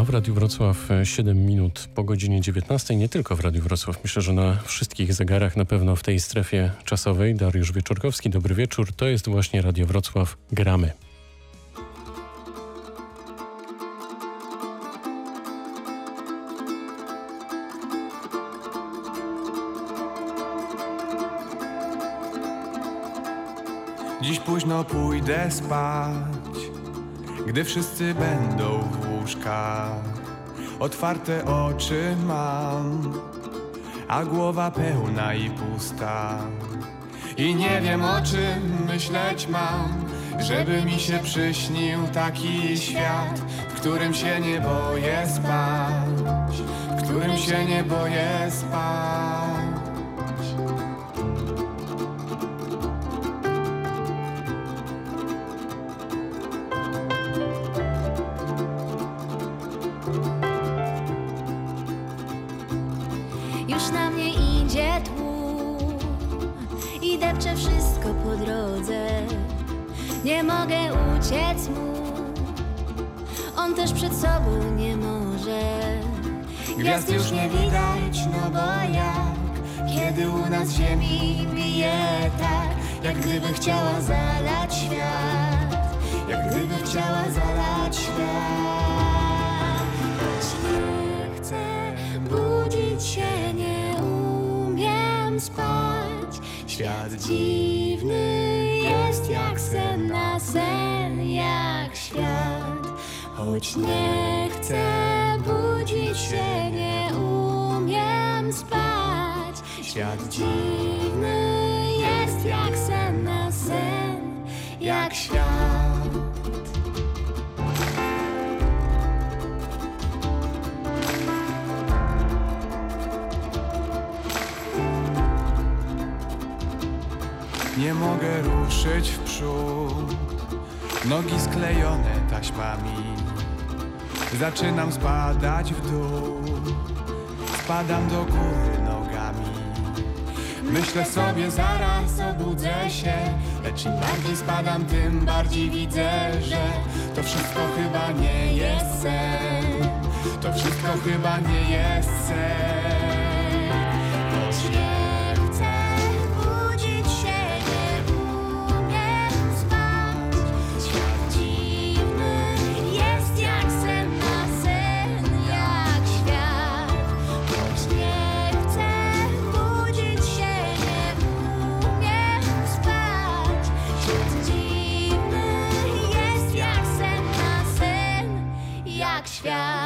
A w Radiu Wrocław 7 minut po godzinie 19. Nie tylko w Radiu Wrocław. Myślę, że na wszystkich zegarach, na pewno w tej strefie czasowej. Dariusz Wieczorkowski, dobry wieczór. To jest właśnie Radio Wrocław. Gramy. Dziś późno pójdę spać, gdy wszyscy będą łóżkach. Otwarte oczy mam, a głowa pełna i pusta. I nie wiem o czym myśleć mam, żeby mi się przyśnił taki świat, w którym się nie boję spać, w którym się nie boję spać. Gwiazd już nie widać, no bo jak, kiedy u nas ziemi bije tak, jak gdyby chciała zalać świat, jak gdyby chciała zalać świat. Choć nie chcę budzić się, nie umiem spać. Świat dziwny jest jak sen na sen, jak świat. Choć nie chcę budzić się, Świat. Dziwny jest jak sen na sen, jak świat. Nie mogę ruszyć w przód. Nogi sklejone taśmami. Zaczynam spadać w dół. Spadam do góry nogami Myślę sobie zaraz obudzę się. Lecz im bardziej spadam tym bardziej widzę, że To wszystko chyba nie jest sen. To wszystko chyba nie jest sen świat.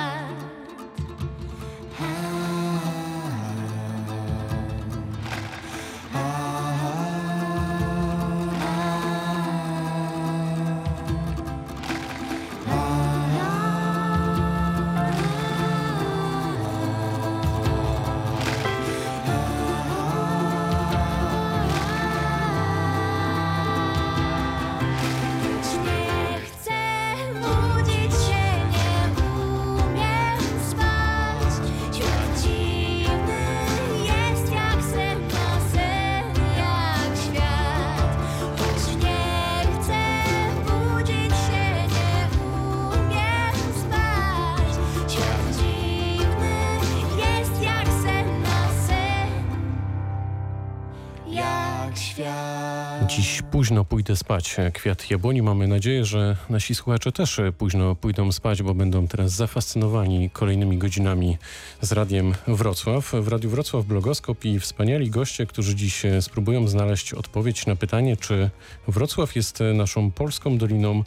Późno pójdę spać. Kwiat jabłoni. Mamy nadzieję, że nasi słuchacze też późno pójdą spać, bo będą teraz zafascynowani kolejnymi godzinami z Radiem Wrocław. W Radiu Wrocław Blogoskop i wspaniali goście, którzy dziś spróbują znaleźć odpowiedź na pytanie, czy Wrocław jest naszą polską doliną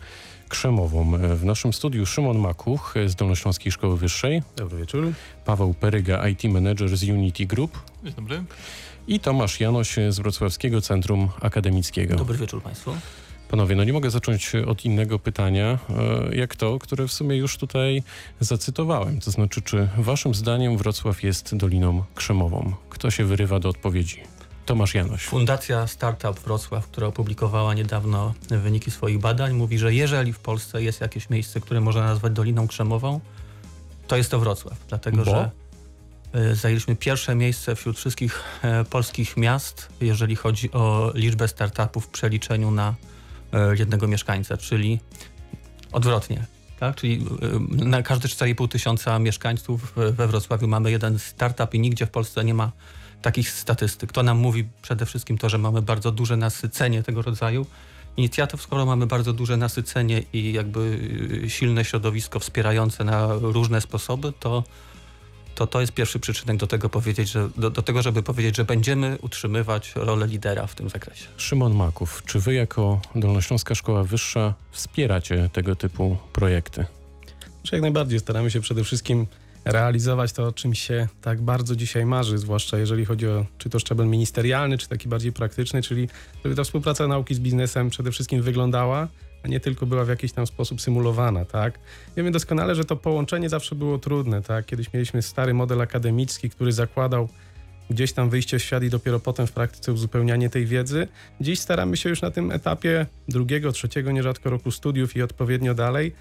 krzemową. W naszym studiu Szymon Makuch z Dolnośląskiej Szkoły Wyższej, Dobry wieczór. Paweł Peryga, IT Manager z Unity Group Dzień dobry. I Tomasz Janoś z Wrocławskiego Centrum Akademickiego. Dobry wieczór Państwu. Panowie, no nie mogę zacząć od innego pytania, e, jak to, które w sumie już tutaj zacytowałem. To znaczy, czy waszym zdaniem Wrocław jest Doliną Krzemową? Kto się wyrywa do odpowiedzi? Tomasz Janoś. Fundacja Startup Wrocław, która opublikowała niedawno wyniki swoich badań, mówi, że jeżeli w Polsce jest jakieś miejsce, które można nazwać Doliną Krzemową, to jest to Wrocław. Dlatego, Bo? że zajęliśmy pierwsze miejsce wśród wszystkich e, polskich miast, jeżeli chodzi o liczbę startupów w przeliczeniu na e, jednego mieszkańca, czyli odwrotnie. Tak? Czyli na każde 4,5 tysiąca mieszkańców we Wrocławiu mamy jeden startup i nigdzie w Polsce nie ma takich statystyk. To nam mówi przede wszystkim to, że mamy bardzo duże nasycenie tego rodzaju inicjatyw. Skoro mamy bardzo duże nasycenie i jakby silne środowisko wspierające na różne sposoby, to to, to jest pierwszy przyczynek do tego, powiedzieć, że, do, do tego, żeby powiedzieć, że będziemy utrzymywać rolę lidera w tym zakresie. Szymon Maków, czy wy jako Dolnośląska Szkoła Wyższa wspieracie tego typu projekty? Jak najbardziej staramy się przede wszystkim realizować to, o czym się tak bardzo dzisiaj marzy, zwłaszcza jeżeli chodzi o czy to szczebel ministerialny, czy taki bardziej praktyczny, czyli żeby ta współpraca nauki z biznesem przede wszystkim wyglądała, a nie tylko była w jakiś tam sposób symulowana, tak? Wiemy doskonale, że to połączenie zawsze było trudne, tak? Kiedyś mieliśmy stary model akademicki, który zakładał gdzieś tam wyjście w świat i dopiero potem w praktyce uzupełnianie tej wiedzy. Dziś staramy się już na tym etapie drugiego, trzeciego nierzadko roku studiów i odpowiednio dalej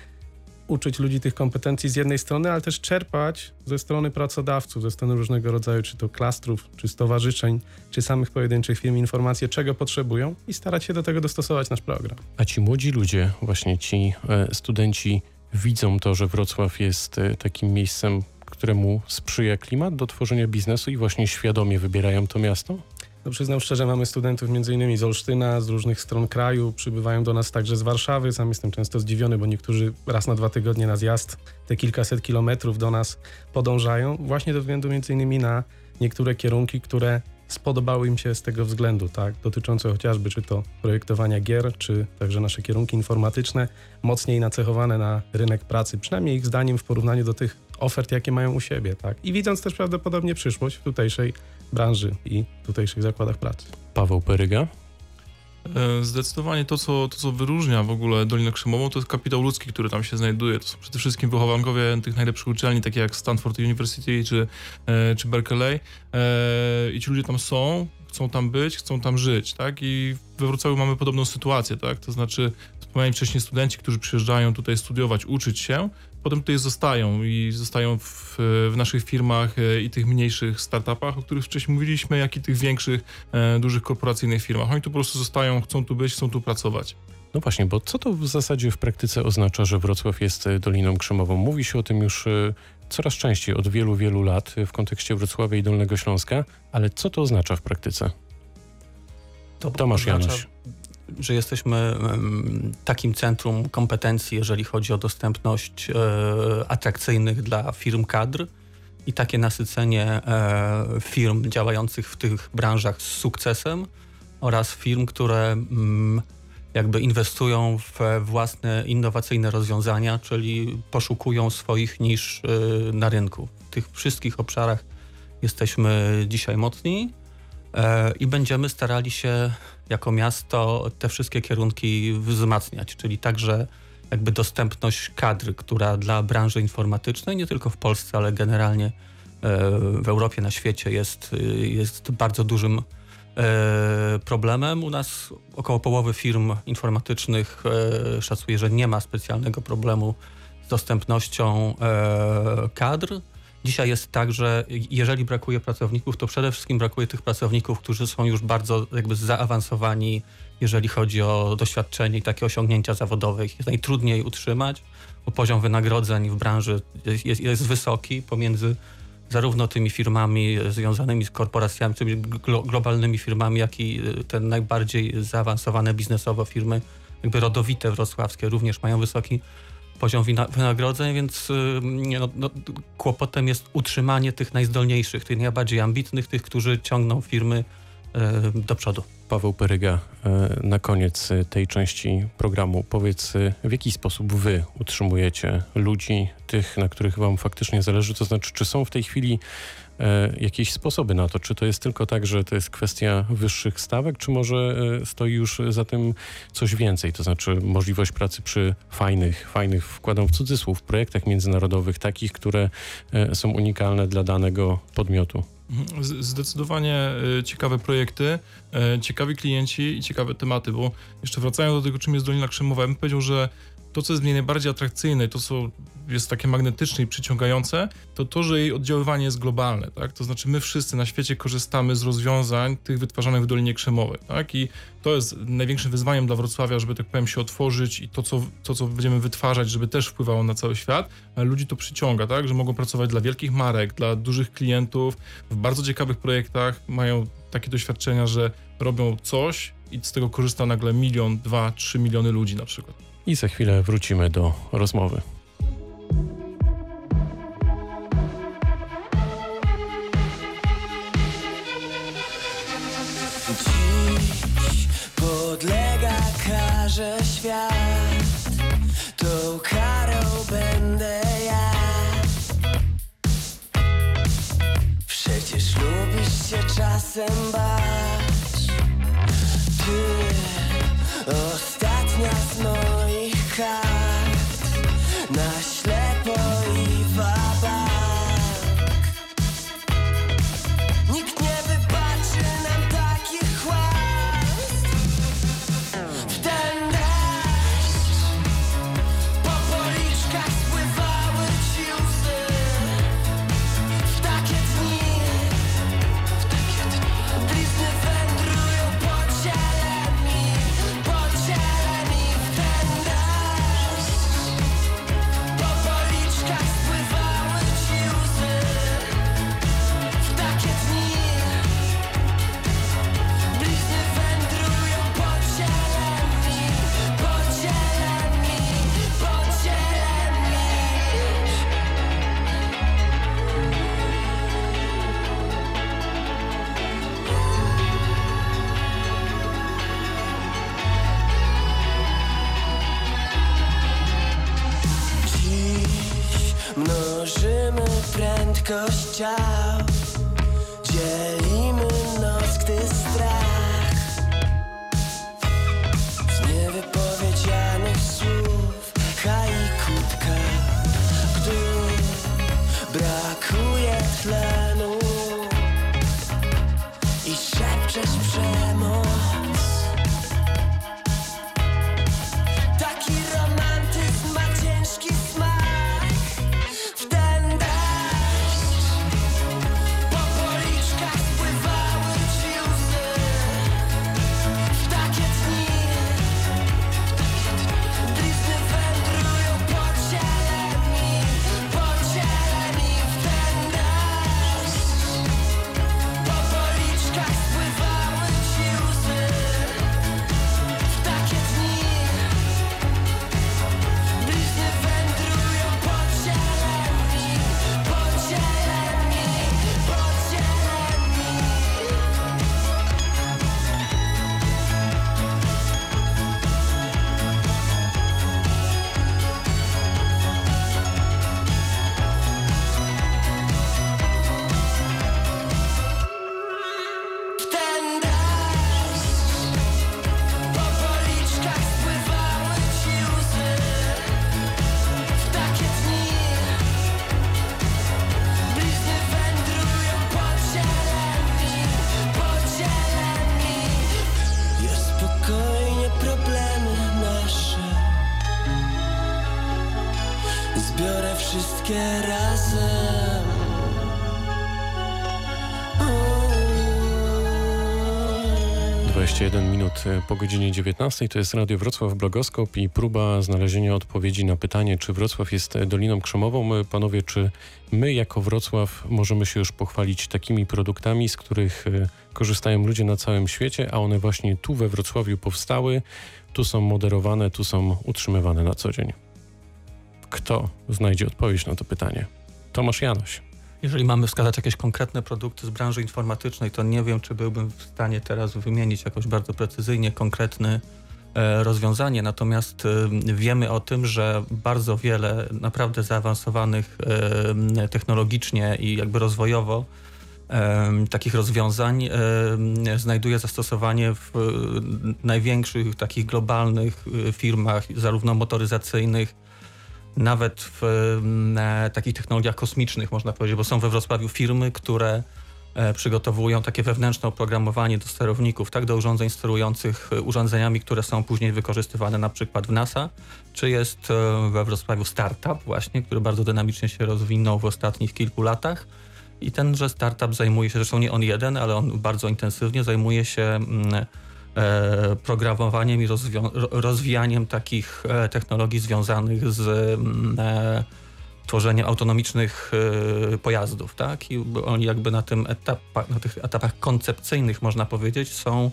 uczyć ludzi tych kompetencji z jednej strony, ale też czerpać ze strony pracodawców, ze strony różnego rodzaju, czy to klastrów, czy stowarzyszeń, czy samych pojedynczych firm informacje, czego potrzebują i starać się do tego dostosować nasz program. A ci młodzi ludzie, właśnie ci e, studenci, widzą to, że Wrocław jest e, takim miejscem, któremu sprzyja klimat do tworzenia biznesu i właśnie świadomie wybierają to miasto? No przyznam szczerze, mamy studentów m.in. z Olsztyna, z różnych stron kraju, przybywają do nas także z Warszawy. Sam jestem często zdziwiony, bo niektórzy raz na dwa tygodnie na zjazd te kilkaset kilometrów do nas podążają, właśnie ze względu m.in. na niektóre kierunki, które spodobały im się z tego względu, tak, dotyczące chociażby czy to projektowania gier, czy także nasze kierunki informatyczne, mocniej nacechowane na rynek pracy, przynajmniej ich zdaniem w porównaniu do tych ofert, jakie mają u siebie, tak, i widząc też prawdopodobnie przyszłość w tutejszej branży i tutejszych zakładach pracy. Paweł Peryga. E, Zdecydowanie to co, to, co wyróżnia w ogóle Dolinę Krzemową, to jest kapitał ludzki, który tam się znajduje. To są przede wszystkim wychowankowie tych najlepszych uczelni, takie jak Stanford University czy, e, czy Berkeley. E, I ci ludzie tam są, chcą tam być, chcą tam żyć, tak? I we Wrocławiu mamy podobną sytuację, tak? To znaczy, wspomniałem wcześniej studenci, którzy przyjeżdżają tutaj studiować, uczyć się, potem tutaj zostają i zostają w, w naszych firmach e, i tych mniejszych startupach, o których wcześniej mówiliśmy, jak i tych większych, e, dużych korporacyjnych firmach. Oni tu po prostu zostają, chcą tu być, chcą tu pracować. No właśnie, bo co to w zasadzie w praktyce oznacza, że Wrocław jest e, Doliną Krzemową? Mówi się o tym już coraz częściej od wielu, wielu lat w kontekście Wrocławia i Dolnego Śląska, ale co to oznacza w praktyce? To Tomasz oznacza, Janusz. Że jesteśmy takim centrum kompetencji, jeżeli chodzi o dostępność e, atrakcyjnych dla firm kadr i takie nasycenie e, firm działających w tych branżach z sukcesem oraz firm, które mm, jakby inwestują w własne innowacyjne rozwiązania, czyli poszukują swoich nisz e, na rynku. W tych wszystkich obszarach jesteśmy dzisiaj mocni i będziemy starali się jako miasto te wszystkie kierunki wzmacniać, czyli także jakby dostępność kadry, która dla branży informatycznej, nie tylko w Polsce, ale generalnie e, w Europie, na świecie jest, jest bardzo dużym e, problemem. U nas około połowy firm informatycznych e, szacuje, że nie ma specjalnego problemu z dostępnością kadr. Dzisiaj jest tak, że jeżeli brakuje pracowników, to przede wszystkim brakuje tych pracowników, którzy są już bardzo jakby zaawansowani, jeżeli chodzi o doświadczenie i takie osiągnięcia zawodowe. Jest najtrudniej utrzymać, bo poziom wynagrodzeń w branży jest, jest wysoki pomiędzy zarówno tymi firmami związanymi z korporacjami, tymi glo, globalnymi firmami, jak i y, te najbardziej zaawansowane biznesowo firmy, jakby rodowite wrocławskie, również mają wysoki poziom wynagrodzeń, więc y, no, no, kłopotem jest utrzymanie tych najzdolniejszych, tych najbardziej ambitnych, tych, którzy ciągną firmy y, do przodu. Paweł Peryga, e, na koniec tej części programu powiedz, w jaki sposób wy utrzymujecie ludzi, tych, na których wam faktycznie zależy, to znaczy, czy są w tej chwili jakieś sposoby na to? Czy to jest tylko tak, że to jest kwestia wyższych stawek, czy może e, stoi już za tym coś więcej? To znaczy możliwość pracy przy fajnych, fajnych, wkładam w cudzysłów, projektach międzynarodowych, takich, które e, są unikalne dla danego podmiotu. Mhm. Zdecydowanie ciekawe projekty, ciekawi klienci i ciekawe tematy, bo jeszcze wracając do tego, czym jest Dolina Krzemowa, bym powiedział, że to, co jest w niej najbardziej atrakcyjne, to, co jest takie magnetyczne i przyciągające, to to, że jej oddziaływanie jest globalne, tak? To znaczy my wszyscy na świecie korzystamy z rozwiązań tych wytwarzanych w Dolinie Krzemowej, tak? I to jest największym wyzwaniem dla Wrocławia, żeby tak powiem się otworzyć i to, co, to, co będziemy wytwarzać, żeby też wpływało na cały świat, ale ludzi to przyciąga, tak? Że mogą pracować dla wielkich marek, dla dużych klientów, w bardzo ciekawych projektach, mają takie doświadczenia, że robią coś i z tego korzysta nagle milion, dwa, trzy miliony ludzi na przykład. I za chwilę wrócimy do rozmowy. Karze świat prędkość ciał. Dzielimy noc, gdy strach po godzinie 19 to jest Radio Wrocław Blogoskop i próba znalezienia odpowiedzi na pytanie, czy Wrocław jest e, Doliną Krzemową. My, Panowie, czy my jako Wrocław możemy się już pochwalić takimi produktami, z których e, korzystają ludzie na całym świecie, a one właśnie tu we Wrocławiu powstały, tu są moderowane, tu są utrzymywane na co dzień? Kto znajdzie odpowiedź na to pytanie? Tomasz Janoś. Jeżeli mamy wskazać jakieś konkretne produkty z branży informatycznej, to nie wiem, czy byłbym w stanie teraz wymienić jakoś bardzo precyzyjnie konkretne e, rozwiązanie. Natomiast e, wiemy o tym, że bardzo wiele naprawdę zaawansowanych e, technologicznie i jakby rozwojowo takich rozwiązań znajduje zastosowanie w największych takich globalnych firmach, zarówno motoryzacyjnych, nawet w e, takich technologiach kosmicznych, można powiedzieć, bo są we Wrocławiu firmy, które e, przygotowują takie wewnętrzne oprogramowanie do sterowników, tak, do urządzeń sterujących e, urządzeniami, które są później wykorzystywane na przykład w NASA, czy jest we Wrocławiu startup właśnie, który bardzo dynamicznie się rozwinął w ostatnich kilku latach. I tenże startup zajmuje się, zresztą nie on jeden, ale on bardzo intensywnie zajmuje się mm, programowaniem i rozwijaniem takich e, technologii związanych z mm, e, tworzeniem autonomicznych e, pojazdów, tak? I oni jakby na tym etapach, na tych etapach koncepcyjnych można powiedzieć są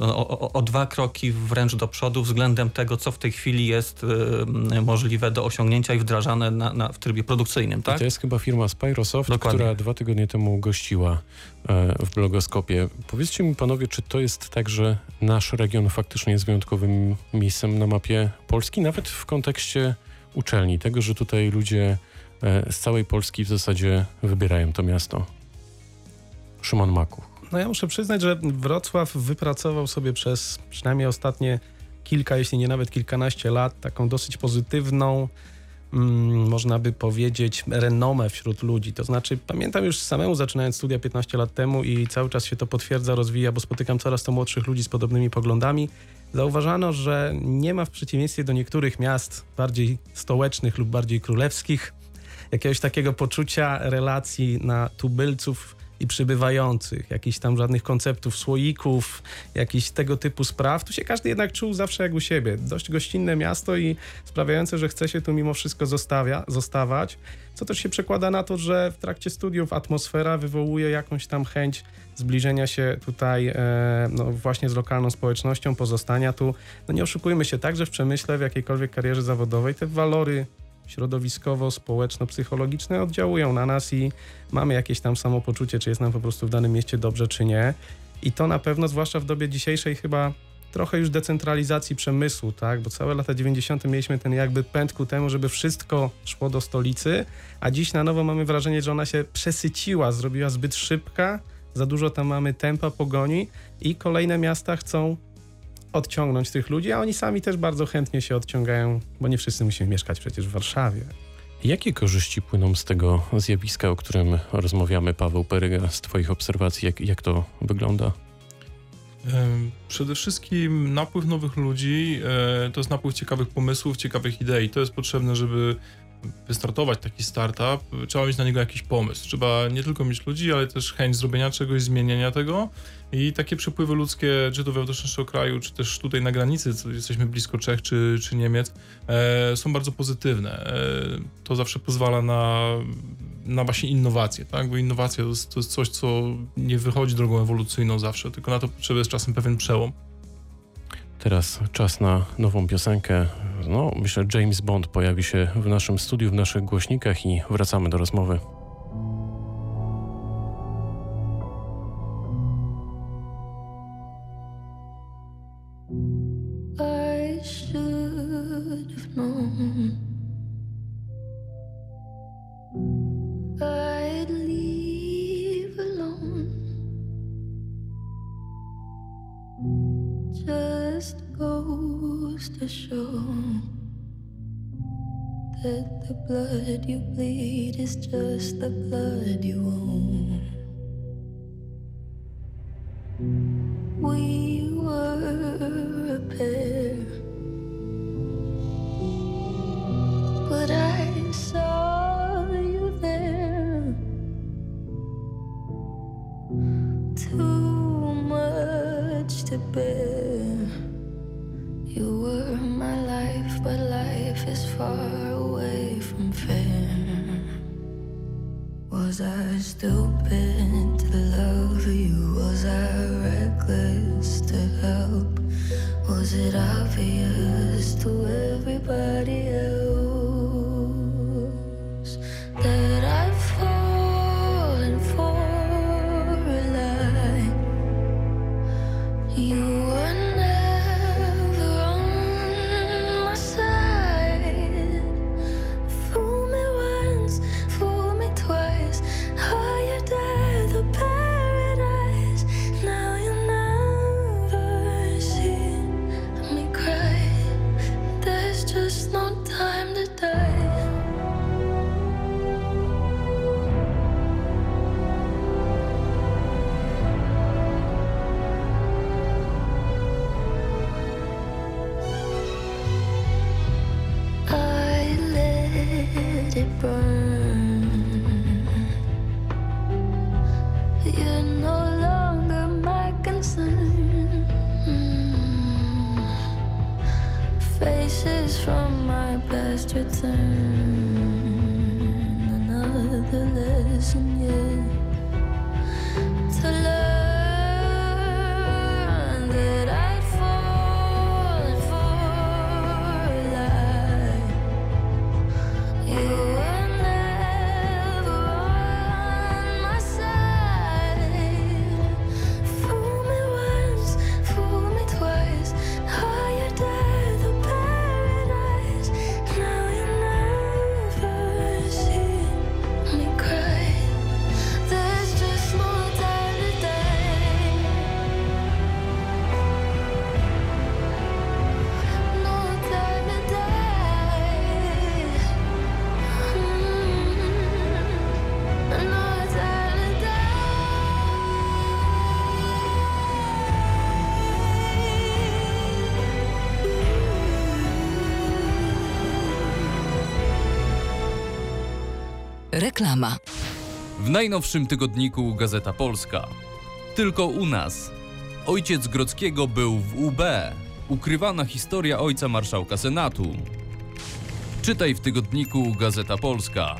o, o, dwa kroki wręcz do przodu względem tego, co w tej chwili jest możliwe do osiągnięcia i wdrażane na, na, w trybie produkcyjnym, tak? To jest chyba firma Spyrosoft, Dokładnie. która dwa tygodnie temu gościła e, w blogoskopie. Powiedzcie mi panowie, czy to jest tak, że nasz region faktycznie jest wyjątkowym miejscem na mapie Polski, nawet w kontekście uczelni, tego, że tutaj ludzie e, z całej Polski w zasadzie wybierają to miasto. Szymon Makuch. No ja muszę przyznać, że Wrocław wypracował sobie przez przynajmniej ostatnie kilka, jeśli nie nawet kilkanaście lat, taką dosyć pozytywną, mm, można by powiedzieć, renomę wśród ludzi. To znaczy, pamiętam już samemu zaczynając studia 15 lat temu i cały czas się to potwierdza, rozwija, bo spotykam coraz to młodszych ludzi z podobnymi poglądami. Zauważano, że nie ma w przeciwieństwie do niektórych miast bardziej stołecznych lub bardziej królewskich jakiegoś takiego poczucia relacji na tubylców i przybywających, jakichś tam żadnych konceptów słoików, jakichś tego typu spraw. Tu się każdy jednak czuł zawsze jak u siebie. Dość gościnne miasto i sprawiające, że chce się tu mimo wszystko zostawia, zostawać, co też się przekłada na to, że w trakcie studiów atmosfera wywołuje jakąś tam chęć zbliżenia się tutaj e, no właśnie z lokalną społecznością, pozostania tu. No nie oszukujmy się, także w przemyśle, w jakiejkolwiek karierze zawodowej te walory środowiskowo-społeczno-psychologiczne oddziałują na nas i mamy jakieś tam samopoczucie, czy jest nam po prostu w danym mieście dobrze, czy nie. I to na pewno, zwłaszcza w dobie dzisiejszej, chyba trochę już decentralizacji przemysłu, tak? Bo całe lata 90. mieliśmy ten jakby pęd ku temu, żeby wszystko szło do stolicy, a dziś na nowo mamy wrażenie, że ona się przesyciła, zrobiła zbyt szybka, za dużo tam mamy tempa pogoni i kolejne miasta chcą odciągnąć tych ludzi, a oni sami też bardzo chętnie się odciągają, bo nie wszyscy musimy mieszkać przecież w Warszawie. Jakie korzyści płyną z tego zjawiska, o którym rozmawiamy, Paweł Peryga, z Twoich obserwacji? Jak, jak to wygląda? Przede wszystkim napływ nowych ludzi e, to jest napływ ciekawych pomysłów, ciekawych idei. To jest potrzebne, żeby wystartować taki startup. Trzeba mieć na niego jakiś pomysł. Trzeba nie tylko mieć ludzi, ale też chęć zrobienia czegoś, zmienienia tego. I takie przepływy ludzkie, czy to wewnątrz naszego kraju, czy też tutaj na granicy, jesteśmy blisko Czech czy, czy Niemiec, e, są bardzo pozytywne. E, to zawsze pozwala na, na właśnie innowacje, tak? Bo innowacja to jest, to jest coś, co nie wychodzi drogą ewolucyjną zawsze, tylko na to potrzebny jest czasem pewien przełom. Teraz czas na nową piosenkę. No, myślę, James Bond pojawi się w naszym studiu, w naszych głośnikach i wracamy do rozmowy. Reklama. W najnowszym tygodniku Gazeta Polska. Tylko u nas. Ojciec Grodzkiego był w UB. Ukrywana historia ojca marszałka Senatu. Czytaj w tygodniku Gazeta Polska.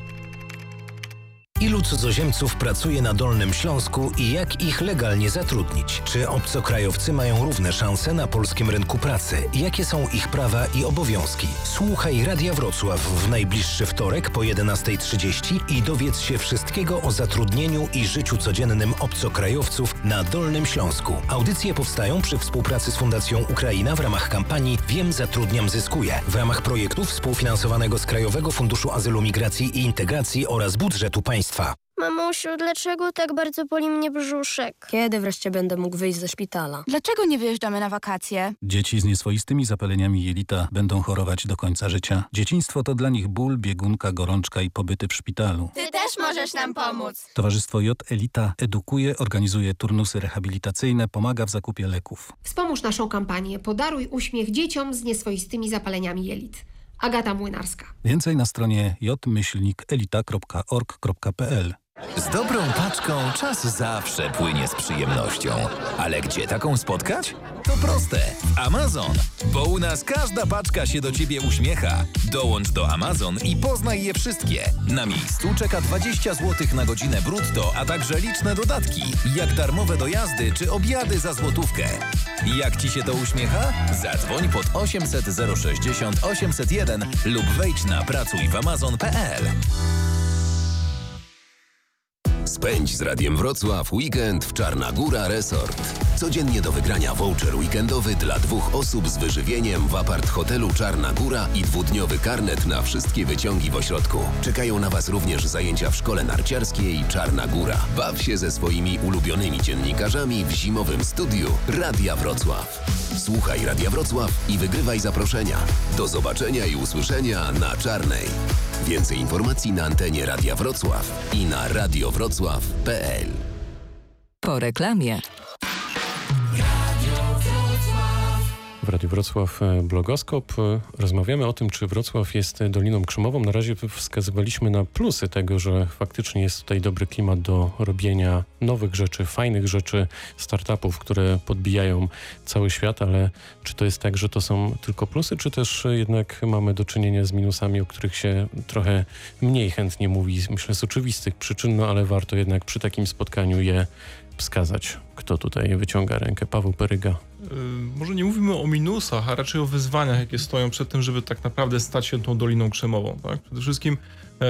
Ilu cudzoziemców pracuje na Dolnym Śląsku i jak ich legalnie zatrudnić? Czy obcokrajowcy mają równe szanse na polskim rynku pracy? Jakie są ich prawa i obowiązki? Słuchaj Radia Wrocław w najbliższy wtorek po 11.30 i dowiedz się wszystkiego o zatrudnieniu i życiu codziennym obcokrajowców na Dolnym Śląsku. Audycje powstają przy współpracy z Fundacją Ukraina w ramach kampanii Wiem zatrudniam zyskuję w ramach projektu współfinansowanego z Krajowego Funduszu Azylu, Migracji i Integracji oraz budżetu państwa. Mamusiu, dlaczego tak bardzo boli mnie brzuszek? Kiedy wreszcie będę mógł wyjść ze szpitala? Dlaczego nie wyjeżdżamy na wakacje? Dzieci z nieswoistymi zapaleniami jelita będą chorować do końca życia. Dzieciństwo to dla nich ból, biegunka, gorączka i pobyty w szpitalu. Ty też możesz nam pomóc. Towarzystwo J Elita edukuje, organizuje turnusy rehabilitacyjne, pomaga w zakupie leków. Wspomóż naszą kampanię Podaruj uśmiech dzieciom z nieswoistymi zapaleniami jelit. Agata Młynarska. Więcej na stronie jmyślnikelita.org.pl Z dobrą paczką czas zawsze płynie z przyjemnością. Ale gdzie taką spotkać? To proste. Amazon. Bo u nas każda paczka się do Ciebie uśmiecha. Dołącz do Amazon i poznaj je wszystkie. Na miejscu czeka 20 zł na godzinę brutto, a także liczne dodatki, jak darmowe dojazdy czy obiady za złotówkę. Jak Ci się to uśmiecha? Zadzwoń pod 800 060 801 lub wejdź na pracujwamazon.pl. Spędź z Radiem Wrocław weekend w Czarna Góra Resort. Codziennie do wygrania voucher weekendowy dla dwóch osób z wyżywieniem w apart hotelu Czarna Góra i dwudniowy karnet na wszystkie wyciągi w ośrodku. Czekają na Was również zajęcia w szkole narciarskiej Czarna Góra. Baw się ze swoimi ulubionymi dziennikarzami w zimowym studiu Radia Wrocław. Słuchaj Radia Wrocław i wygrywaj zaproszenia. Do zobaczenia i usłyszenia na Czarnej. Więcej informacji na antenie Radia Wrocław i na radiowrocław.pl. Po reklamie. W Radiu Wrocław e, Blogoskop e, rozmawiamy o tym, czy Wrocław jest Doliną Krzemową. Na razie wskazywaliśmy na plusy tego, że faktycznie jest tutaj dobry klimat do robienia nowych rzeczy, fajnych rzeczy, startupów, które podbijają cały świat, ale czy to jest tak, że to są tylko plusy, czy też jednak mamy do czynienia z minusami, o których się trochę mniej chętnie mówi, myślę z oczywistych przyczyn, no ale warto jednak przy takim spotkaniu je wskazać, kto tutaj wyciąga rękę. Paweł Peryga. Yy, może nie mówimy o minusach, a raczej o wyzwaniach, jakie stoją przed tym, żeby tak naprawdę stać się tą Doliną Krzemową. Tak? Przede wszystkim e,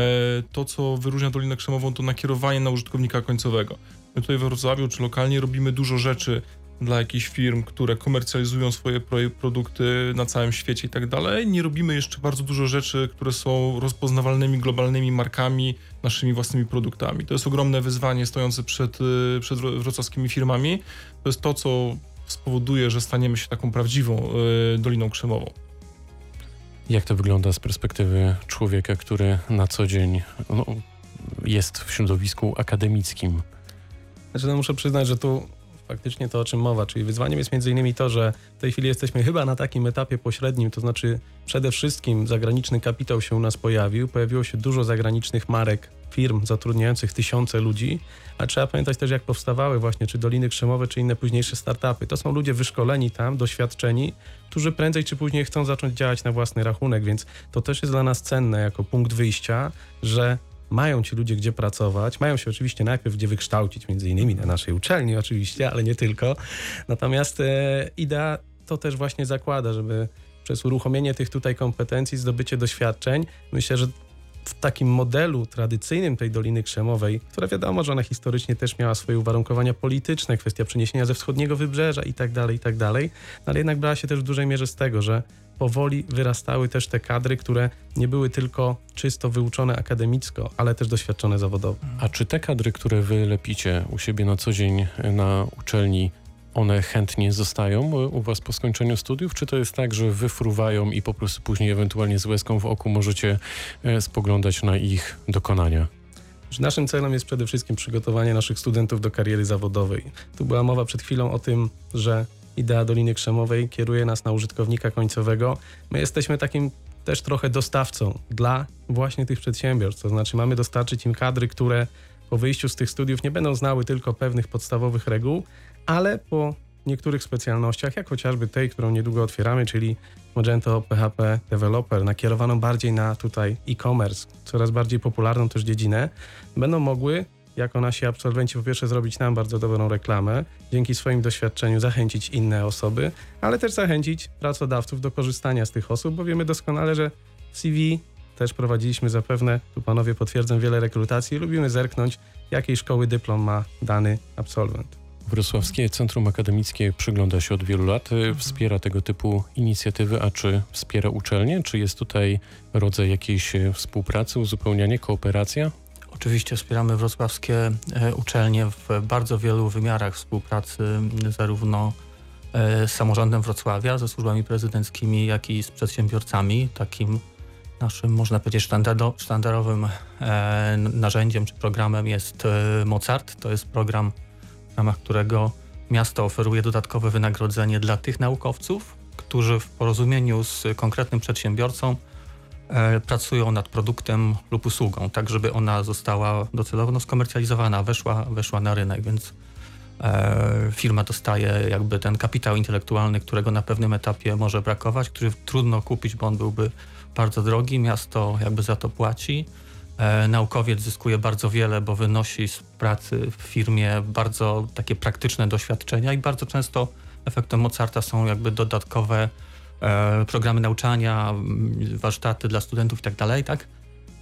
to, co wyróżnia Dolinę Krzemową, to nakierowanie na użytkownika końcowego. My tutaj we Wrocławiu czy lokalnie robimy dużo rzeczy dla jakichś firm, które komercjalizują swoje produkty na całym świecie i tak dalej. Nie robimy jeszcze bardzo dużo rzeczy, które są rozpoznawalnymi, globalnymi markami, naszymi własnymi produktami. To jest ogromne wyzwanie stojące przed, przed wrocławskimi firmami. To jest to, co spowoduje, że staniemy się taką prawdziwą y, Doliną Krzemową. Jak to wygląda z perspektywy człowieka, który na co dzień no, jest w środowisku akademickim? Znaczy, no muszę przyznać, że tu faktycznie to, o czym mowa, czyli wyzwaniem jest między innymi to, że w tej chwili jesteśmy chyba na takim etapie pośrednim, to znaczy przede wszystkim zagraniczny kapitał się u nas pojawił, pojawiło się dużo zagranicznych marek firm zatrudniających tysiące ludzi, ale trzeba pamiętać też, jak powstawały właśnie, czy Doliny Krzemowe, czy inne późniejsze startupy. To są ludzie wyszkoleni tam, doświadczeni, którzy prędzej czy później chcą zacząć działać na własny rachunek, więc to też jest dla nas cenne jako punkt wyjścia, że mają ci ludzie gdzie pracować, mają się oczywiście najpierw gdzie wykształcić, między innymi na naszej uczelni oczywiście, ale nie tylko. Natomiast e, idea to też właśnie zakłada, żeby przez uruchomienie tych tutaj kompetencji, zdobycie doświadczeń, myślę, że w takim modelu tradycyjnym tej Doliny Krzemowej, która wiadomo, że ona historycznie też miała swoje uwarunkowania polityczne, kwestia przeniesienia ze wschodniego wybrzeża i tak dalej, i tak dalej, no ale jednak brała się też w dużej mierze z tego, że powoli wyrastały też te kadry, które nie były tylko czysto wyuczone akademicko, ale też doświadczone zawodowo. A czy te kadry, które wy lepicie u siebie na co dzień na uczelni, one chętnie zostają u was po skończeniu studiów, czy to jest tak, że wyfruwają i po prostu później ewentualnie z łezką w oku możecie e, spoglądać na ich dokonania? Naszym celem jest przede wszystkim przygotowanie naszych studentów do kariery zawodowej. Tu była mowa przed chwilą o tym, że idea Doliny Krzemowej kieruje nas na użytkownika końcowego. My jesteśmy takim też trochę dostawcą dla właśnie tych przedsiębiorstw. To znaczy mamy dostarczyć im kadry, które po wyjściu z tych studiów nie będą znały tylko pewnych podstawowych reguł, ale po niektórych specjalnościach, jak chociażby tej, którą niedługo otwieramy, czyli Magento PHP Developer, nakierowaną bardziej na tutaj e-commerce, coraz bardziej popularną też dziedzinę, będą mogły jako nasi absolwenci po pierwsze zrobić nam bardzo dobrą reklamę, dzięki swoim doświadczeniu zachęcić inne osoby, ale też zachęcić pracodawców do korzystania z tych osób, bo wiemy doskonale, że CV też prowadziliśmy zapewne, tu panowie potwierdzą wiele rekrutacji, lubimy zerknąć, jakiej szkoły dyplom ma dany absolwent. Wrocławskie Centrum Akademickie przygląda się od wielu lat, e, wspiera tego typu inicjatywy, a czy wspiera uczelnie? Czy jest tutaj rodzaj jakiejś e, współpracy, uzupełniania, kooperacja? Oczywiście wspieramy wrocławskie e, uczelnie w bardzo wielu wymiarach współpracy, zarówno e, z samorządem Wrocławia, ze służbami prezydenckimi, jak i z przedsiębiorcami. Takim naszym, można powiedzieć, sztandardo, sztandarowym e, narzędziem czy programem jest Mozart. To jest program, w ramach którego miasto oferuje dodatkowe wynagrodzenie dla tych naukowców, którzy w porozumieniu z konkretnym przedsiębiorcą pracują nad produktem lub usługą, tak żeby ona została docelowo no, skomercjalizowana, weszła, weszła na rynek, więc e, firma dostaje jakby ten kapitał intelektualny, którego na pewnym etapie może brakować, który trudno kupić, bo on byłby bardzo drogi, miasto jakby za to płaci. E, naukowiec zyskuje bardzo wiele, bo wynosi z pracy w firmie bardzo takie praktyczne doświadczenia i bardzo często efektem Mozarta są jakby dodatkowe e, programy nauczania, m, warsztaty dla studentów i tak dalej, tak?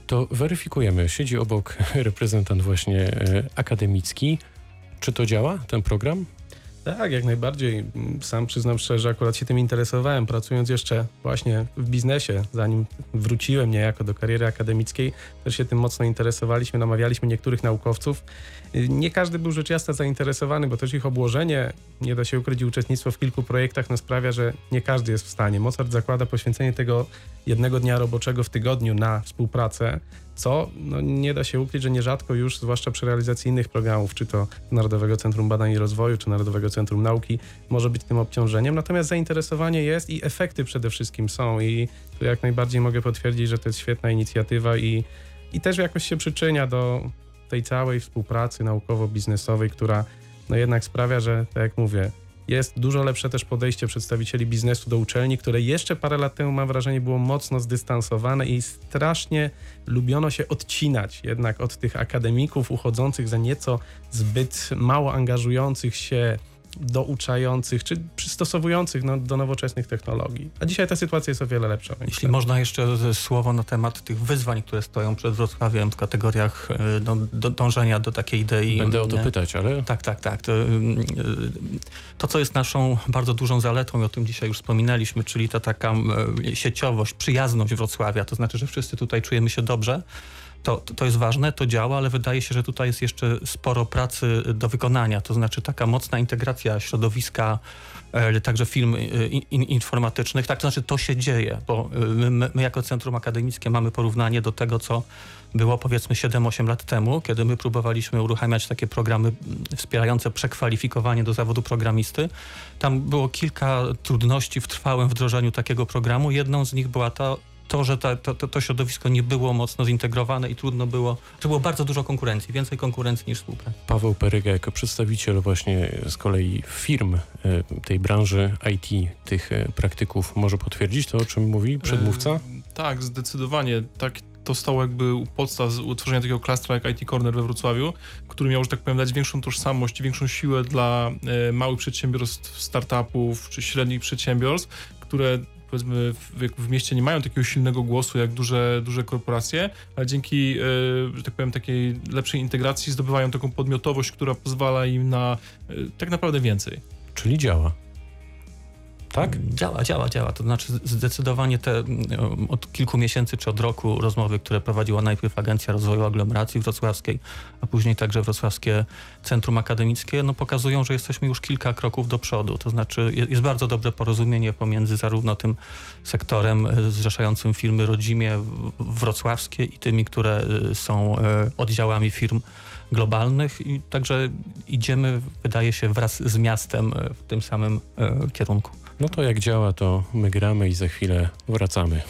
To weryfikujemy. Siedzi obok reprezentant właśnie e, akademicki. Czy to działa, ten program? Tak, jak najbardziej. Sam przyznam szczerze, akurat się tym interesowałem, pracując jeszcze właśnie w biznesie, zanim wróciłem niejako do kariery akademickiej, też się tym mocno interesowaliśmy, namawialiśmy niektórych naukowców. Nie każdy był rzecz jasna zainteresowany, bo też ich obłożenie, nie da się ukryć, uczestnictwo w kilku projektach no sprawia, że nie każdy jest w stanie. Mozart zakłada poświęcenie tego jednego dnia roboczego w tygodniu na współpracę, co no, nie da się ukryć, że nierzadko już, zwłaszcza przy realizacji innych programów, czy to Narodowego Centrum Badań i Rozwoju, czy Narodowego Centrum Nauki, może być tym obciążeniem. Natomiast zainteresowanie jest i efekty przede wszystkim są i tu jak najbardziej mogę potwierdzić, że to jest świetna inicjatywa i, i też jakoś się przyczynia do tej całej współpracy naukowo-biznesowej, która no jednak sprawia, że tak jak mówię, jest dużo lepsze też podejście przedstawicieli biznesu do uczelni, które jeszcze parę lat temu, mam wrażenie, było mocno zdystansowane i strasznie lubiono się odcinać jednak od tych akademików uchodzących za nieco zbyt mało angażujących się, douczających czy przystosowujących no, do nowoczesnych technologii. A dzisiaj ta sytuacja jest o wiele lepsza. Jeśli można jeszcze słowo na temat tych wyzwań, które stoją przed Wrocławiem w kategoriach e, no, do, dążenia do takiej idei. Będę o to pytać, ale Tak, tak, tak. To, ym, y, to, co jest naszą bardzo dużą zaletą, i o tym dzisiaj już wspominaliśmy, czyli ta taka y, sieciowość, przyjazność Wrocławia, to znaczy, że wszyscy tutaj czujemy się dobrze. To, to jest ważne, to działa, ale wydaje się, że tutaj jest jeszcze sporo pracy do wykonania. To znaczy taka mocna integracja środowiska, e, także firm e, in, in, informatycznych. Tak, to znaczy to się dzieje, bo e, my, my, jako Centrum Akademickie mamy porównanie do tego, co było powiedzmy 7-8 lat temu, kiedy my próbowaliśmy uruchamiać takie programy wspierające przekwalifikowanie do zawodu programisty. Tam było kilka trudności w trwałym wdrożeniu takiego programu. Jedną z nich była ta, to, że ta, to, to, to środowisko nie było mocno zintegrowane i trudno było, że było bardzo dużo konkurencji, więcej konkurencji niż współpracy. Paweł Peryga jako przedstawiciel właśnie z kolei firm e, tej branży IT, tych e, praktyków może potwierdzić to, o czym mówi przedmówca? E, tak, zdecydowanie. Tak, to stało jakby u podstaw utworzenia takiego klastra jak IT Corner we Wrocławiu, który miał, że tak powiem, dać większą tożsamość i większą siłę dla małych przedsiębiorstw, startupów czy średnich przedsiębiorstw, które powiedzmy w, w, mieście nie mają takiego silnego głosu jak duże, duże korporacje, ale dzięki, e, że tak powiem, takiej lepszej integracji zdobywają taką podmiotowość, która pozwala im na e, tak naprawdę więcej. Czyli działa. Tak? Działa, działa, działa. To znaczy zdecydowanie te od kilku miesięcy czy od roku rozmowy, które prowadziła najpierw Agencja Rozwoju Aglomeracji Wrocławskiej, a później także Wrocławskie Centrum Akademickie, no pokazują, że jesteśmy już kilka kroków do przodu. To znaczy jest bardzo dobre porozumienie pomiędzy zarówno tym sektorem e, zrzeszającym firmy rodzimie wrocławskie i tymi, które e, są e, oddziałami firm globalnych i także idziemy, wydaje się, wraz z miastem w tym samym kierunku. No to jak działa, to my gramy i za chwilę wracamy.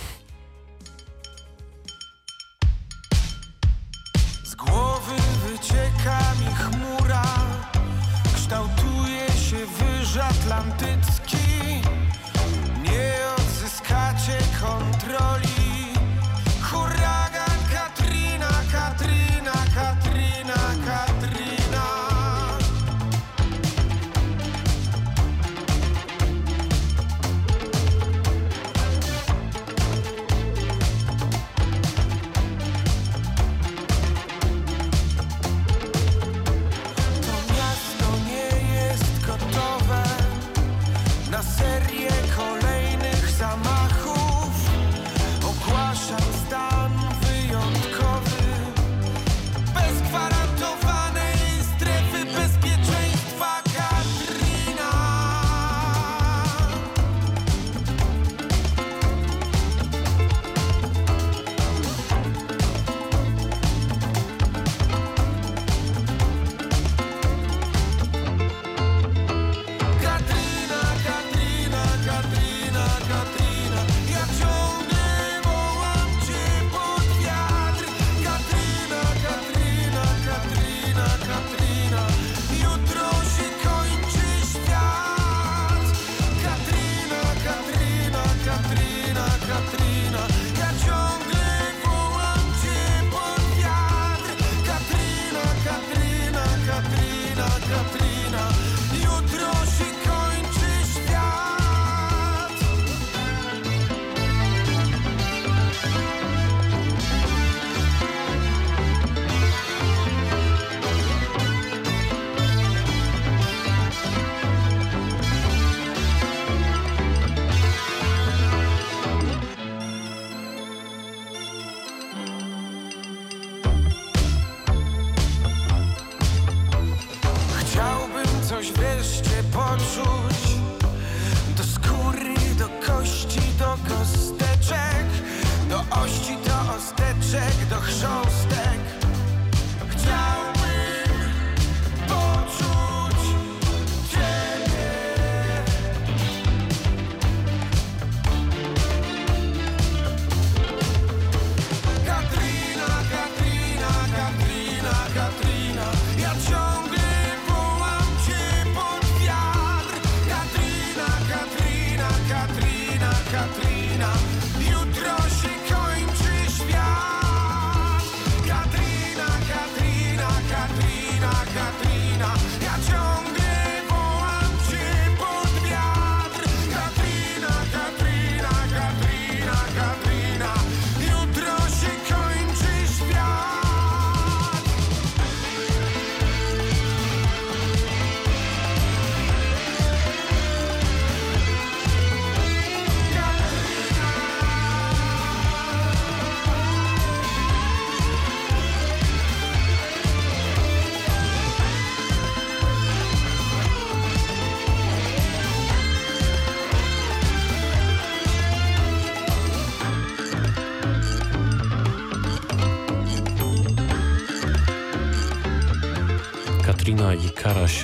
Katrina,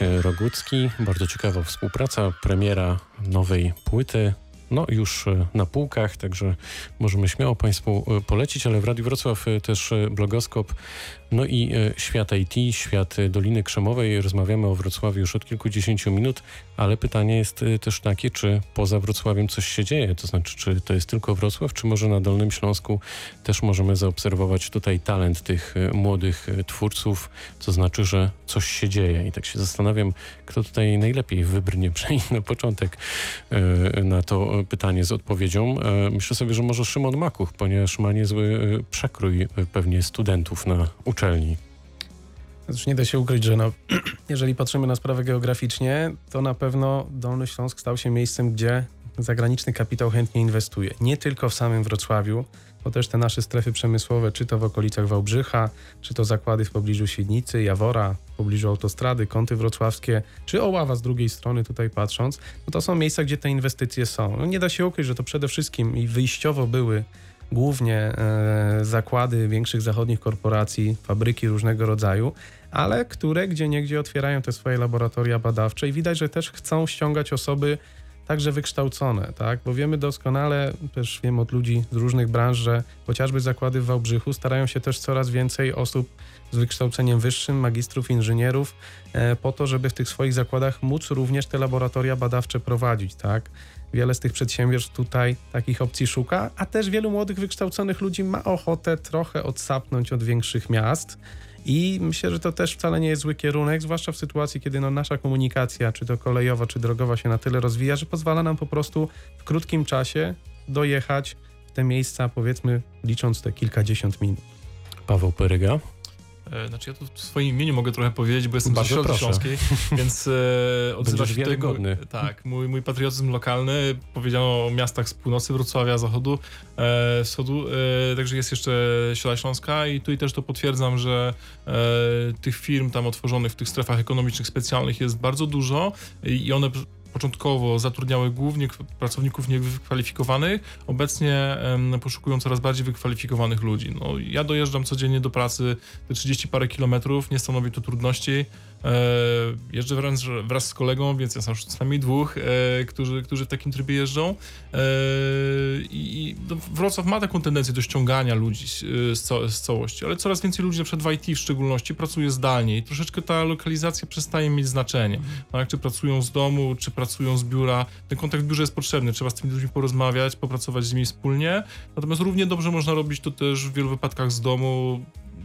Rogucki. Bardzo ciekawa współpraca, premiera nowej płyty. no już e, na półkach, także możemy śmiało Państwu e, polecić, ale w Radiu Wrocław e, też blogoskop, no i e, świat IT, świat Doliny Krzemowej. Rozmawiamy o Wrocławiu już od kilkudziesięciu minut, ale pytanie jest e, też takie, czy poza Wrocławiem coś się dzieje, to znaczy, czy to jest tylko Wrocław, czy może na Dolnym Śląsku też możemy zaobserwować tutaj talent tych e, młodych twórców, to znaczy, że coś się dzieje i tak się zastanawiam, kto tutaj najlepiej wybrnie przynajmniej na początek na to pytanie z odpowiedzią. Myślę sobie, że może Szymon Makuch, ponieważ ma niezły przekrój pewnie studentów na uczelni. Znaczy nie da się ukryć, że no, jeżeli patrzymy na sprawę geograficznie, to na pewno Dolny Śląsk stał się miejscem, gdzie zagraniczny kapitał chętnie inwestuje. Nie tylko w samym Wrocławiu, bo też te nasze strefy przemysłowe, czy to w okolicach Wałbrzycha, czy to zakłady w pobliżu Świdnicy, Jawora, w pobliżu autostrady, kąty wrocławskie, czy Oława z drugiej strony tutaj patrząc, no to są miejsca, gdzie te inwestycje są. No nie da się ukryć, że to przede wszystkim i wyjściowo były głównie e, zakłady większych zachodnich korporacji, fabryki różnego rodzaju, ale które gdzie niegdzie otwierają te swoje laboratoria badawcze i widać, że też chcą ściągać osoby także wykształcone, tak? Bo wiemy doskonale, też wiem od ludzi z różnych branż, że chociażby zakłady w Wałbrzychu starają się też coraz więcej osób z wykształceniem wyższym, magistrów, inżynierów, e, po to, żeby w tych swoich zakładach móc również te laboratoria badawcze prowadzić, tak? Wiele z tych przedsiębiorstw tutaj takich opcji szuka, a też wielu młodych, wykształconych ludzi ma ochotę trochę odsapnąć od większych miast. I myślę, że to też wcale nie jest zły kierunek, zwłaszcza w sytuacji, kiedy no nasza komunikacja, czy to kolejowa, czy drogowa się na tyle rozwija, że pozwala nam po prostu w krótkim czasie dojechać w te miejsca, powiedzmy, licząc te kilkadziesiąt minut. Paweł Peryga. E, Znaczy ja tu w swoim imieniu mogę trochę powiedzieć, bo jestem z Bardzo Środki proszę. Śląskiej, więc e, odzywa się tutaj tak, mój, mój patriotyzm lokalny. Powiedziano o miastach z północy Wrocławia, zachodu, e, wschodu, e, także jest jeszcze Środa Śląska i tutaj też to potwierdzam, że e, tych firm tam otworzonych w tych strefach ekonomicznych specjalnych jest bardzo dużo i one początkowo zatrudniały głównie pracowników niewykwalifikowanych, obecnie poszukują coraz bardziej wykwalifikowanych ludzi. No, ja dojeżdżam codziennie do pracy te 30 parę kilometrów, nie stanowi to trudności. E, jeżdżę wręcz wraz z kolegą, więc jest nas co najmniej dwóch, e, którzy, którzy w takim trybie jeżdżą. E, I no, Wrocław ma taką tendencję do ściągania ludzi z, z, ca- z całości, ale coraz więcej ludzi, na przykład w IT w szczególności, pracuje zdalnie i troszeczkę ta lokalizacja przestaje mieć znaczenie. Tak? Czy pracują z domu, czy pracują z biura. Ten kontakt w biurze jest potrzebny, trzeba z tymi ludźmi porozmawiać, popracować z nimi wspólnie. Natomiast równie dobrze można robić to też w wielu wypadkach z domu,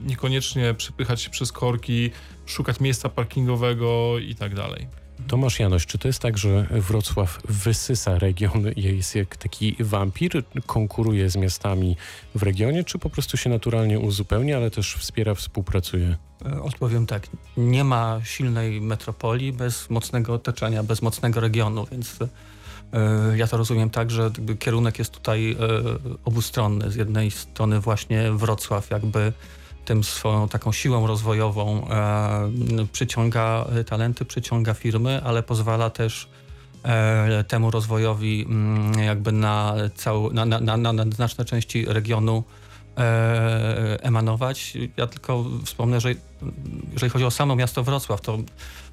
niekoniecznie przepychać się przez korki, szukać miejsca parkingowego i tak dalej. Tomasz Janoś, czy to jest tak, że Wrocław wysysa region jest jak taki wampir, konkuruje z miastami w regionie, czy po prostu się naturalnie uzupełnia, ale też wspiera, współpracuje? E, Odpowiem tak. Nie ma silnej metropolii bez mocnego otoczenia, bez mocnego regionu, więc e, ja to rozumiem tak, że kierunek jest tutaj e, obustronny. Z jednej strony właśnie Wrocław jakby tym swoją taką siłą rozwojową e, przyciąga talenty, przyciąga firmy, ale pozwala też e, temu rozwojowi mm, jakby na, całą, na, na, na, na, na znaczne części regionu e, emanować. Ja tylko wspomnę, że jeżeli chodzi o samo miasto Wrocław, to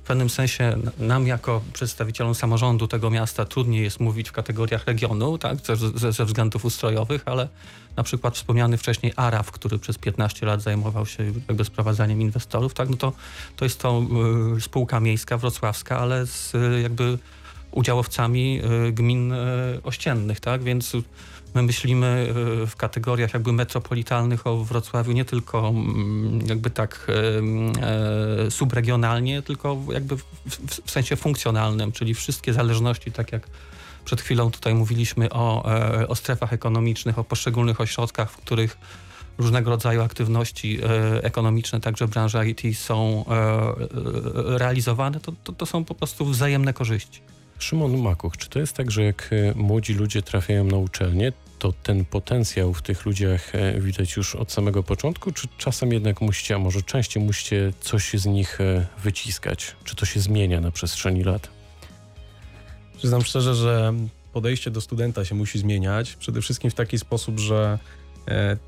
pewnym sensie nam jako przedstawicielom samorządu tego miasta trudniej jest mówić w kategoriach regionu, tak, ze, ze, względów ustrojowych, ale na przykład wspomniany wcześniej ARAW, który przez 15 lat zajmował się jakby sprowadzaniem inwestorów, tak, no to, to jest to y, spółka miejska wrocławska, ale z y, jakby udziałowcami y, gmin ościennych, tak, więc my myślimy y, w kategoriach jakby metropolitalnych o Wrocławiu nie tylko mm, jakby tak y, y, subregionalnie, tylko jakby w, w, w sensie funkcjonalnym, czyli wszystkie zależności, tak jak przed chwilą tutaj mówiliśmy o, e, o strefach ekonomicznych, o poszczególnych ośrodkach, w których różnego rodzaju aktywności e, ekonomiczne, także branża IT są e, e, realizowane, to, to, to są po prostu wzajemne korzyści. Szymon Makuch, czy to jest tak, że jak e, młodzi ludzie trafiają na uczelnię, to ten potencjał w tych ludziach e, widać już od samego początku, czy czasem jednak musicie, a może częściej musicie coś z nich e, wyciskać? Czy to się zmienia na przestrzeni lat? Przyznam szczerze, że podejście do studenta się musi zmieniać. Przede wszystkim w taki sposób, że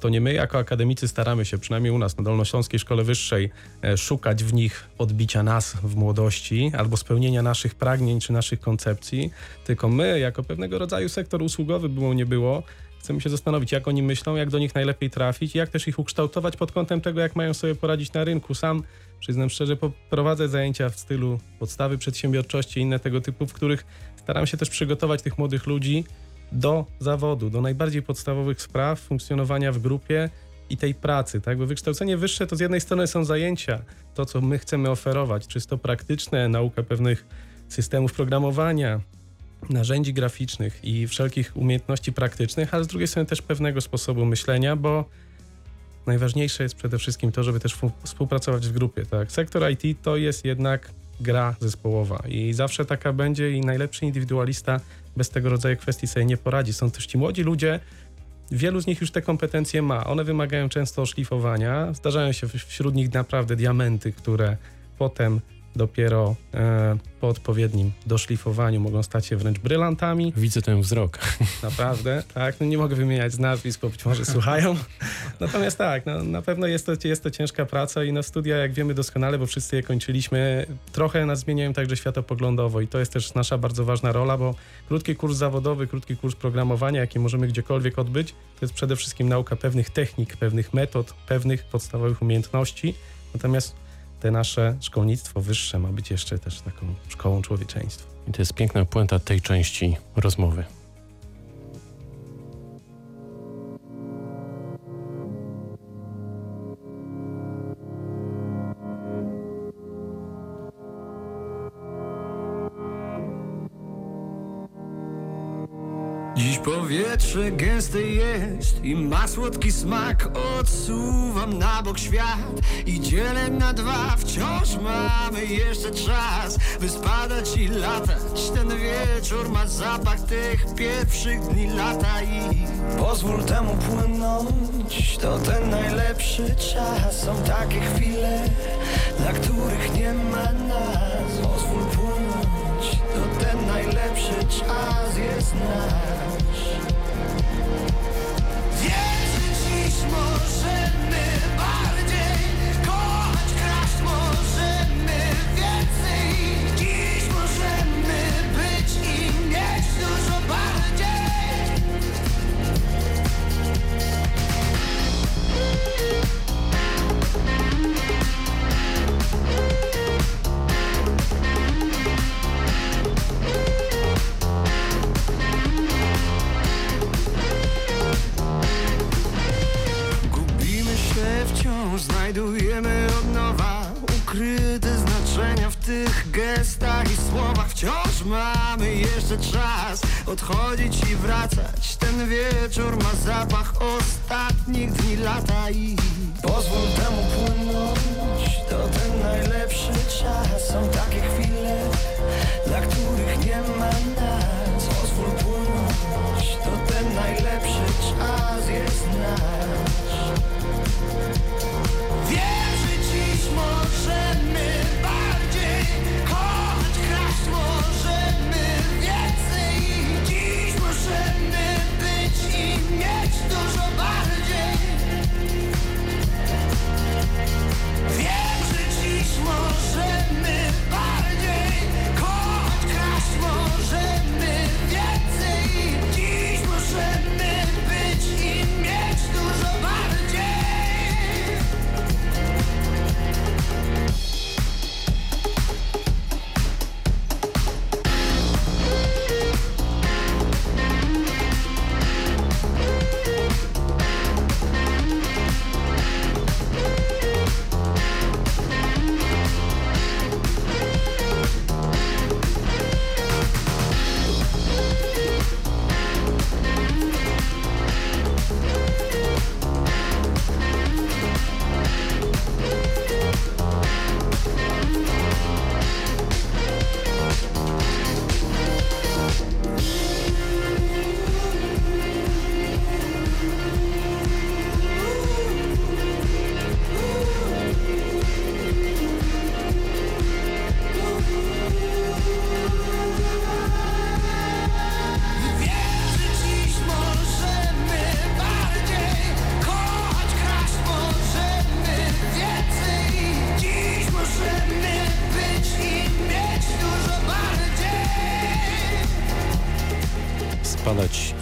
to nie my jako akademicy staramy się, przynajmniej u nas na Dolnośląskiej Szkole Wyższej, e, szukać w nich odbicia nas w młodości albo spełnienia naszych pragnień czy naszych koncepcji, tylko my jako pewnego rodzaju sektor usługowy było nie było, chcemy się zastanowić, jak oni myślą, jak do nich najlepiej trafić, jak też ich ukształtować pod kątem tego, jak mają sobie poradzić na rynku. Sam, przyznam szczerze, prowadzę zajęcia w stylu podstawy przedsiębiorczości i inne tego typu, w których staram się też przygotować tych młodych ludzi do zawodu, do najbardziej podstawowych spraw funkcjonowania w grupie i tej pracy, tak? Bo wykształcenie wyższe to z jednej strony są zajęcia, to co my chcemy oferować, czysto praktyczne, nauka pewnych systemów programowania, narzędzi graficznych i wszelkich umiejętności praktycznych, ale z drugiej strony też pewnego sposobu myślenia, bo najważniejsze jest przede wszystkim to, żeby też współpracować w grupie. Tak? Sektor IT to jest jednak gra zespołowa i zawsze taka będzie i najlepszy indywidualista bez tego rodzaju kwestii sobie nie poradzi. Są też ci młodzi ludzie, wielu z nich już te kompetencje ma. One wymagają często oszlifowania. Zdarzają się wśród nich naprawdę diamenty, które potem dopiero e, po odpowiednim doszlifowaniu mogą stać się wręcz brylantami. Widzę ten wzrok. Naprawdę, tak. No nie mogę wymieniać nazwisk, bo być może słuchają. Natomiast tak, no, na pewno jest to, jest to ciężka praca i na studia, jak wiemy doskonale, bo wszyscy je kończyliśmy, trochę nas zmieniają także światopoglądowo i to jest też nasza bardzo ważna rola, bo krótki kurs zawodowy, krótki kurs programowania, jaki możemy gdziekolwiek odbyć, to jest przede wszystkim nauka pewnych technik, pewnych metod, pewnych podstawowych umiejętności. Natomiast te nasze szkolnictwo wyższe ma być jeszcze też taką szkołą człowieczeństwa. I to jest piękna puenta tej części rozmowy. Powietrze gęste jest i ma słodki smak. Odsuwam na bok świat i dzielę na dwa. Wciąż mamy jeszcze czas, by spadać i latać. Ten wieczór ma zapach tych pierwszych dni lata i Pozwól temu płynąć, to ten najlepszy czas. Są takie chwile, dla których nie ma nas. Pozwól płynąć, to ten najlepszy czas jest nasz znajdujemy od nowa Ukryte znaczenia w tych gestach i słowach. Wciąż mamy jeszcze czas odchodzić i wracać. Ten wieczór ma zapach ostatnich dni lata i Pozwól temu płynąć, to ten najlepszy czas. Są takie chwile, dla których nie ma nas. Pozwól płynąć, to ten najlepszy czas jest nasz możemy bardziej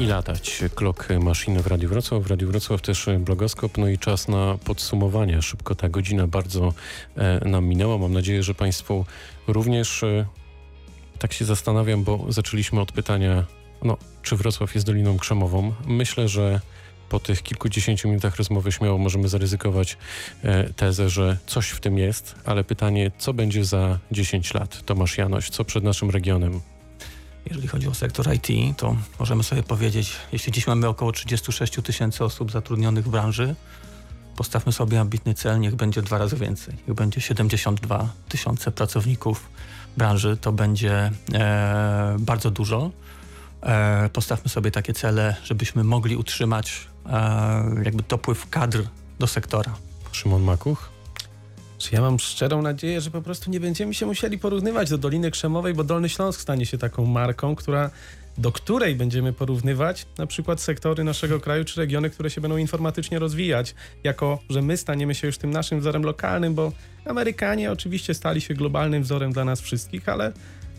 latać. Klok maszyny w Radiu Wrocław, w Radiu Wrocław też blogoskop, no i czas na podsumowanie. Szybko ta godzina bardzo e, nam minęła. Mam nadzieję, że Państwu również e, tak się zastanawiam, bo zaczęliśmy od pytania, no, czy Wrocław jest Doliną Krzemową. Myślę, że po tych kilkudziesięciu minutach rozmowy śmiało możemy zaryzykować e, tezę, że coś w tym jest, ale pytanie, co będzie za 10 lat? Tomasz Janoś, co przed naszym regionem? Jeżeli chodzi o sektor IT, to możemy sobie powiedzieć, jeśli dziś mamy około 36 tysięcy osób zatrudnionych w branży, postawmy sobie ambitny cel, niech będzie dwa razy więcej. Niech będzie 72 tysiące pracowników branży, to będzie e, bardzo dużo. E, postawmy sobie takie cele, żebyśmy mogli utrzymać e, jakby dopływ kadr do sektora. Szymon Makuch? Czy ja mam szczerą nadzieję, że po prostu nie będziemy się musieli porównywać do Doliny Krzemowej, bo Dolny Śląsk stanie się taką marką, która, do której będziemy porównywać na przykład sektory naszego kraju czy regiony, które się będą informatycznie rozwijać, jako że my staniemy się już tym naszym wzorem lokalnym, bo Amerykanie oczywiście stali się globalnym wzorem dla nas wszystkich, ale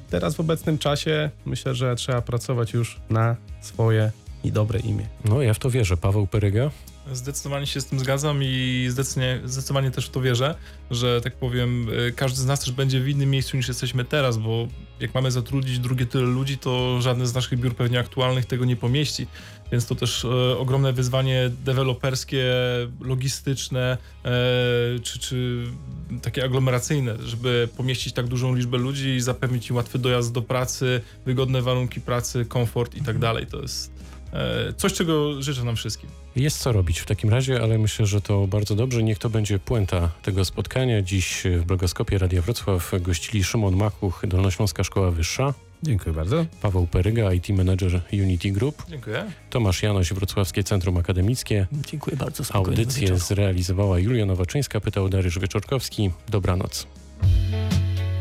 teraz w obecnym czasie myślę, że trzeba pracować już na swoje i dobre imię. No, ja w to wierzę. Paweł Peryga? Zdecydowanie się z tym zgadzam i zdecydowanie, zdecydowanie też w to wierzę, że tak powiem, y, każdy z nas też będzie w innym miejscu niż jesteśmy teraz, bo jak mamy zatrudnić drugie tyle ludzi, to żadne z naszych biur pewnie aktualnych tego nie pomieści. Więc to też e, ogromne wyzwanie deweloperskie, logistyczne e, czy, czy takie aglomeracyjne, żeby pomieścić tak dużą liczbę ludzi i zapewnić im łatwy dojazd do pracy, wygodne warunki pracy, komfort i tak dalej. To jest e, coś, czego życzę nam wszystkim. Jest co robić w takim razie, ale myślę, że to bardzo dobrze. Niech to będzie puenta tego spotkania. Dziś w blogoskopie Radia Wrocław gościli Szymon Makuch, Dolnośląska Szkoła Wyższa. Dziękuję bardzo. Paweł Peryga, IT Manager Unity Group. Dziękuję. Tomasz Janoś, Wrocławskie Centrum Akademickie. Dziękuję bardzo. Audycję zrealizowała Julia Nowaczyńska, pytał Dariusz Wieczorkowski. Dobranoc.